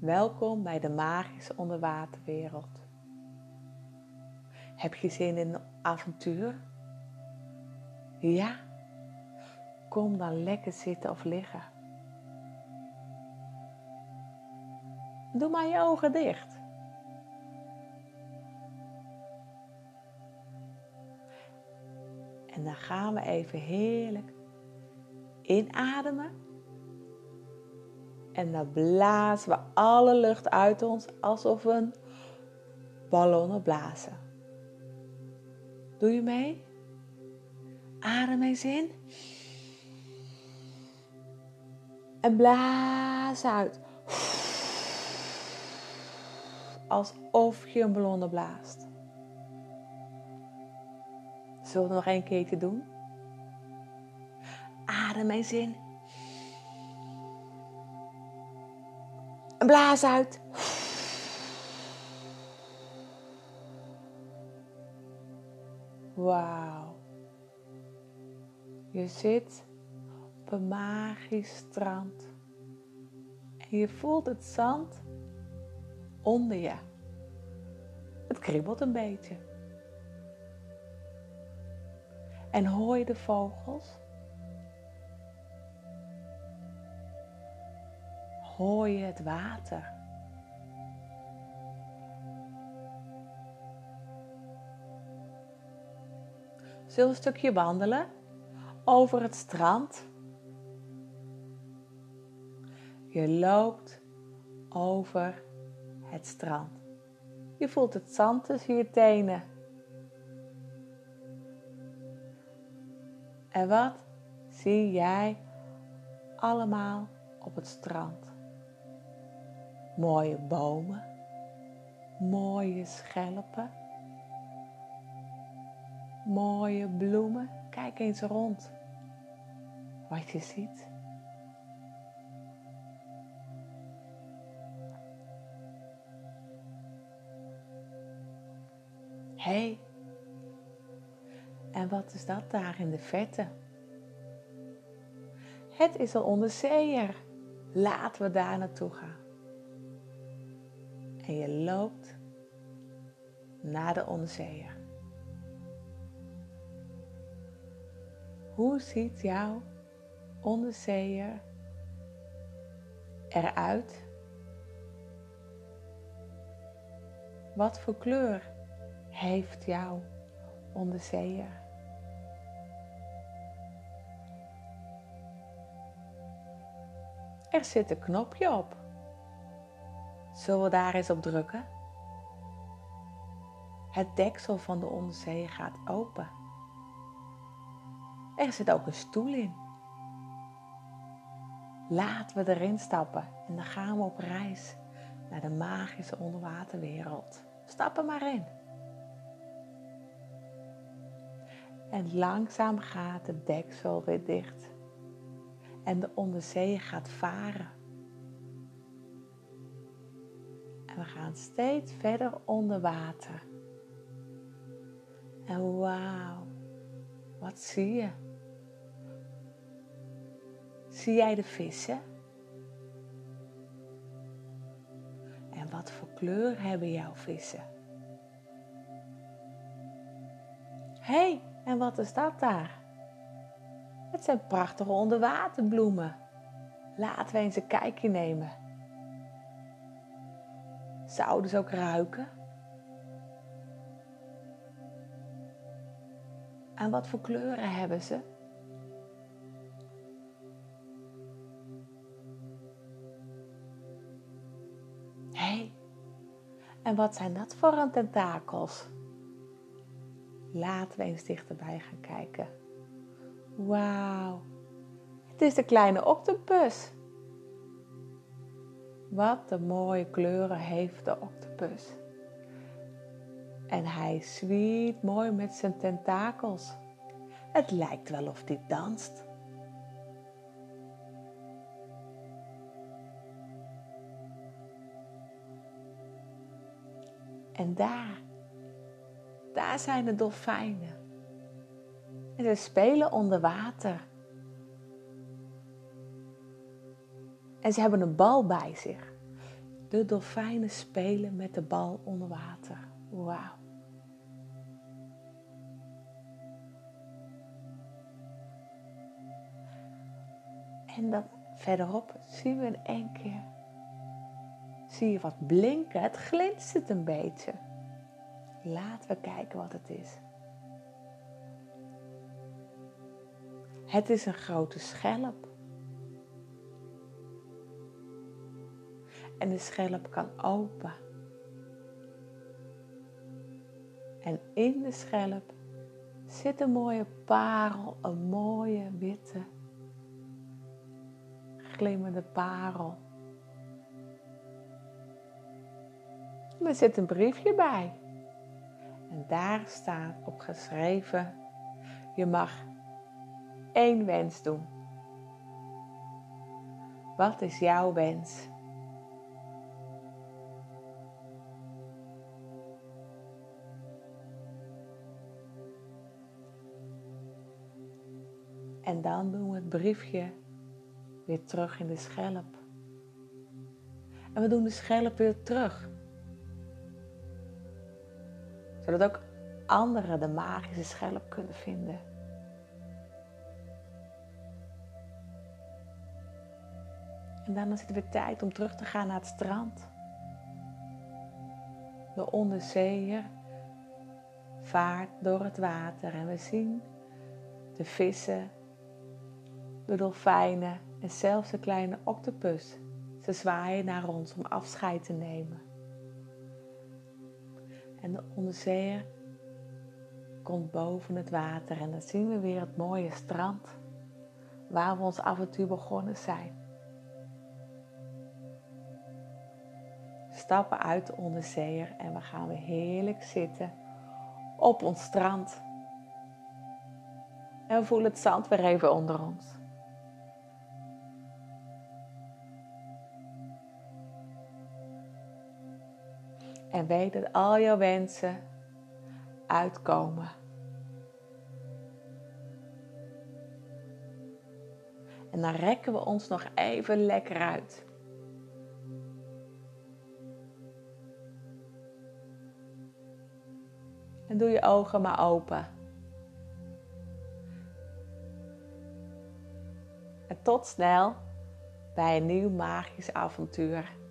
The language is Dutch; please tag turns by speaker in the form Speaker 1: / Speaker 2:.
Speaker 1: Welkom bij de magische onderwaterwereld. Heb je zin in een avontuur? Ja? Kom dan lekker zitten of liggen. Doe maar je ogen dicht. En dan gaan we even heerlijk inademen. En dan blazen we alle lucht uit ons alsof we een ballonnen blazen. Doe je mee? Adem eens in. En blaas uit. Alsof je een ballon blaast. Zullen we nog een keertje doen? Adem eens in. En blaas uit. Wauw. Je zit op een magisch strand. En je voelt het zand onder je. Het kriebelt een beetje. En hoor je de vogels? Hoor je het water? Zullen een stukje wandelen over het strand? Je loopt over het strand. Je voelt het zand tussen je tenen. En wat zie jij allemaal op het strand? Mooie bomen, mooie schelpen, mooie bloemen. Kijk eens rond wat je ziet. hey, en wat is dat daar in de verte? Het is een onderzeeër. Laten we daar naartoe gaan. En je loopt naar de onderzeeër. Hoe ziet jouw onderzeeër eruit? Wat voor kleur heeft jouw onderzeeër? Er zit een knopje op. Zullen we daar eens op drukken? Het deksel van de onderzee gaat open. Er zit ook een stoel in. Laten we erin stappen en dan gaan we op reis naar de magische onderwaterwereld. Stap er maar in. En langzaam gaat het deksel weer dicht. En de onderzee gaat varen. We gaan steeds verder onder water. En wauw, wat zie je? Zie jij de vissen? En wat voor kleur hebben jouw vissen? Hé, hey, en wat is dat daar? Het zijn prachtige onderwaterbloemen. Laten we eens een kijkje nemen. Zouden ze ook ruiken? En wat voor kleuren hebben ze? Hé, hey, en wat zijn dat voor een tentakels? Laten we eens dichterbij gaan kijken. Wauw, het is de kleine octopus. Wat een mooie kleuren heeft de octopus. En hij zwiet mooi met zijn tentakels. Het lijkt wel of hij danst. En daar, daar zijn de dolfijnen. En ze spelen onder water. En ze hebben een bal bij zich. De dolfijnen spelen met de bal onder water. Wauw. En dan verderop zien we in één keer. Zie je wat blinken? Het glinstert een beetje. Laten we kijken wat het is. Het is een grote schelp. En de schelp kan open. En in de schelp zit een mooie parel, een mooie witte, glimmende parel. er zit een briefje bij. En daar staat op geschreven: Je mag één wens doen. Wat is jouw wens? En dan doen we het briefje weer terug in de schelp. En we doen de schelp weer terug. Zodat ook anderen de magische schelp kunnen vinden. En daarna is het weer tijd om terug te gaan naar het strand. De onderzeeër vaart door het water en we zien de vissen, de dolfijnen en zelfs de kleine octopus. Ze zwaaien naar ons om afscheid te nemen. En de onderzeeër komt boven het water en dan zien we weer het mooie strand waar we ons avontuur begonnen zijn. stappen uit de onderzeeër en we gaan weer heerlijk zitten op ons strand. En we voelen het zand weer even onder ons. En weet dat al jouw wensen uitkomen. En dan rekken we ons nog even lekker uit. En doe je ogen maar open. En tot snel bij een nieuw magisch avontuur.